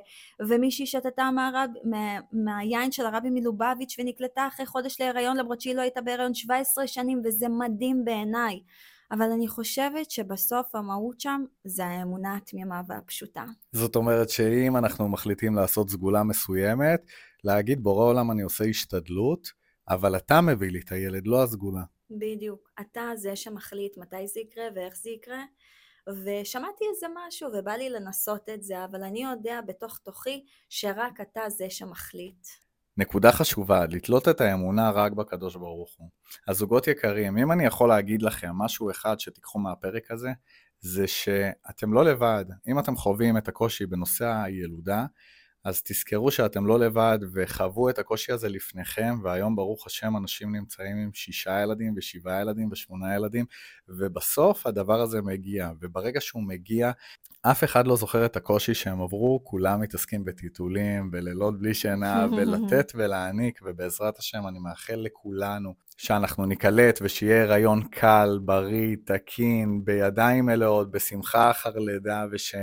ומישהי שתתה מהרב, מה, מהיין של הרבי מלובביץ' ונקלטה אחרי חודש להיריון, למרות שהיא לא הייתה בהיריון 17 שנים, וזה מדהים בעיניי. אבל אני חושבת שבסוף המהות שם זה האמונה התמימה והפשוטה. זאת אומרת שאם אנחנו מחליטים לעשות סגולה מסוימת, להגיד בורא עולם אני עושה השתדלות, אבל אתה מביא לי את הילד, לא הסגולה. בדיוק. אתה זה שמחליט מתי זה יקרה ואיך זה יקרה. ושמעתי איזה משהו ובא לי לנסות את זה, אבל אני יודע בתוך תוכי שרק אתה זה שמחליט. נקודה חשובה, לתלות את האמונה רק בקדוש ברוך הוא. הזוגות יקרים, אם אני יכול להגיד לכם משהו אחד שתיקחו מהפרק הזה, זה שאתם לא לבד. אם אתם חווים את הקושי בנושא הילודה, אז תזכרו שאתם לא לבד וחוו את הקושי הזה לפניכם, והיום ברוך השם אנשים נמצאים עם שישה ילדים ושבעה ילדים ושמונה ילדים, ובסוף הדבר הזה מגיע, וברגע שהוא מגיע, אף אחד לא זוכר את הקושי שהם עברו, כולם מתעסקים בטיטולים, בלילות בלי שינה, בלתת ולהעניק, ובעזרת השם אני מאחל לכולנו שאנחנו ניקלט ושיהיה הריון קל, בריא, תקין, בידיים מלאות, בשמחה אחר לידה, וש...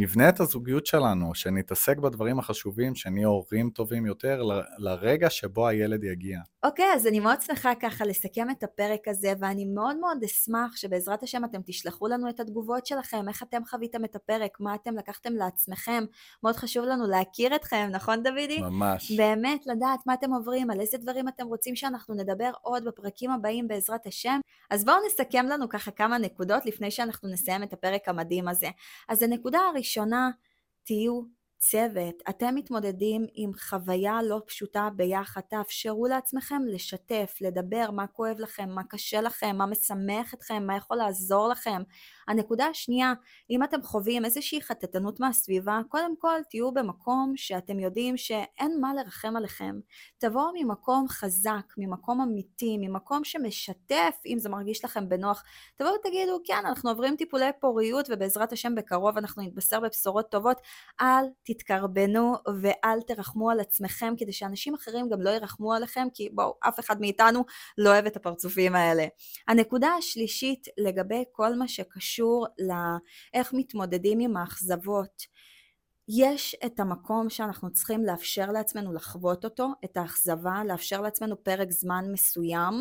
נבנה את הזוגיות שלנו, שנתעסק בדברים החשובים, שנהיה הורים טובים יותר ל- לרגע שבו הילד יגיע. אוקיי, okay, אז אני מאוד שמחה ככה לסכם את הפרק הזה, ואני מאוד מאוד אשמח שבעזרת השם אתם תשלחו לנו את התגובות שלכם, איך אתם חוויתם את הפרק, מה אתם לקחתם לעצמכם. מאוד חשוב לנו להכיר אתכם, נכון דודי? ממש. באמת, לדעת מה אתם עוברים, על איזה דברים אתם רוצים שאנחנו נדבר עוד בפרקים הבאים בעזרת השם. אז בואו נסכם לנו ככה כמה נקודות לפני שאנחנו נסיים את הפרק המדהים הזה. אז הנקודה הראשונה, תהיו צוות, אתם מתמודדים עם חוויה לא פשוטה ביחד, תאפשרו לעצמכם לשתף, לדבר מה כואב לכם, מה קשה לכם, מה משמח אתכם, מה יכול לעזור לכם. הנקודה השנייה, אם אתם חווים איזושהי חטטנות מהסביבה, קודם כל תהיו במקום שאתם יודעים שאין מה לרחם עליכם. תבואו ממקום חזק, ממקום אמיתי, ממקום שמשתף, אם זה מרגיש לכם בנוח. תבואו ותגידו, כן, אנחנו עוברים טיפולי פוריות ובעזרת השם בקרוב אנחנו נתבשר בבשורות טובות. אל תתקרבנו ואל תרחמו על עצמכם כדי שאנשים אחרים גם לא ירחמו עליכם כי בואו אף אחד מאיתנו לא אוהב את הפרצופים האלה. הנקודה השלישית לגבי כל מה שקשור לאיך מתמודדים עם האכזבות יש את המקום שאנחנו צריכים לאפשר לעצמנו לחוות אותו, את האכזבה, לאפשר לעצמנו פרק זמן מסוים,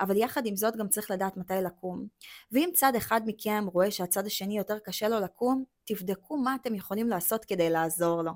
אבל יחד עם זאת גם צריך לדעת מתי לקום. ואם צד אחד מכם רואה שהצד השני יותר קשה לו לקום, תבדקו מה אתם יכולים לעשות כדי לעזור לו.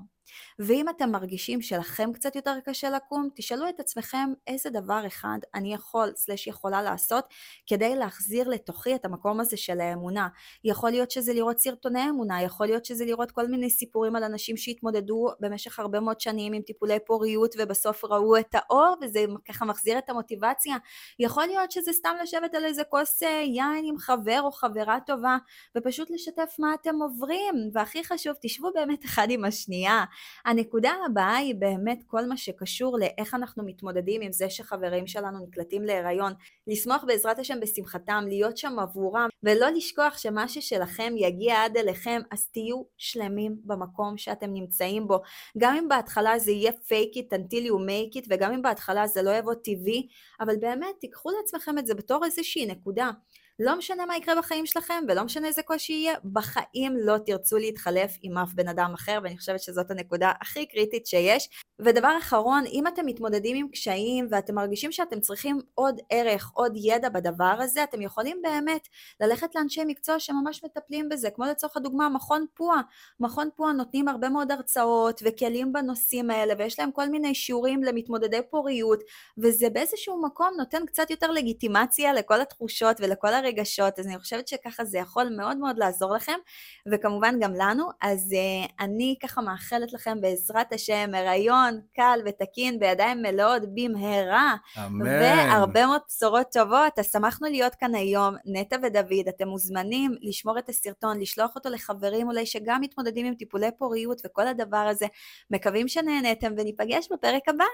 ואם אתם מרגישים שלכם קצת יותר קשה לקום, תשאלו את עצמכם איזה דבר אחד אני יכול סלש יכולה לעשות כדי להחזיר לתוכי את המקום הזה של האמונה. יכול להיות שזה לראות סרטוני אמונה, יכול להיות שזה לראות כל מיני סיפורים על אנשים שהתמודדו במשך הרבה מאוד שנים עם טיפולי פוריות ובסוף ראו את האור וזה ככה מחזיר את המוטיבציה. יכול להיות שזה סתם לשבת על איזה כוס אה, יין עם חבר או חברה טובה ופשוט לשתף מה אתם עוברים חברים, והכי חשוב, תשבו באמת אחד עם השנייה. הנקודה הבאה היא באמת כל מה שקשור לאיך אנחנו מתמודדים עם זה שחברים שלנו נקלטים להיריון. לשמוח בעזרת השם בשמחתם, להיות שם עבורם, ולא לשכוח שמה ששלכם יגיע עד אליכם, אז תהיו שלמים במקום שאתם נמצאים בו. גם אם בהתחלה זה יהיה fake it until you make it, וגם אם בהתחלה זה לא יבוא טבעי, אבל באמת תיקחו לעצמכם את זה בתור איזושהי נקודה. לא משנה מה יקרה בחיים שלכם ולא משנה איזה קושי יהיה, בחיים לא תרצו להתחלף עם אף בן אדם אחר, ואני חושבת שזאת הנקודה הכי קריטית שיש. ודבר אחרון, אם אתם מתמודדים עם קשיים ואתם מרגישים שאתם צריכים עוד ערך, עוד ידע בדבר הזה, אתם יכולים באמת ללכת לאנשי מקצוע שממש מטפלים בזה, כמו לצורך הדוגמה מכון פועה. מכון פועה נותנים הרבה מאוד הרצאות וכלים בנושאים האלה, ויש להם כל מיני שיעורים למתמודדי פוריות, וזה באיזשהו מקום נותן קצת יותר לגיטימציה לכל התחושות ולכל הרגשות, אז אני חושבת שככה זה יכול מאוד מאוד לעזור לכם, וכמובן גם לנו. אז uh, אני ככה מאחלת לכם בעזרת השם הריון קל ותקין בידיים מלאות במהרה. אמן. והרבה מאוד בשורות טובות. אז שמחנו להיות כאן היום, נטע ודוד, אתם מוזמנים לשמור את הסרטון, לשלוח אותו לחברים אולי שגם מתמודדים עם טיפולי פוריות וכל הדבר הזה. מקווים שנהנתם וניפגש בפרק הבא.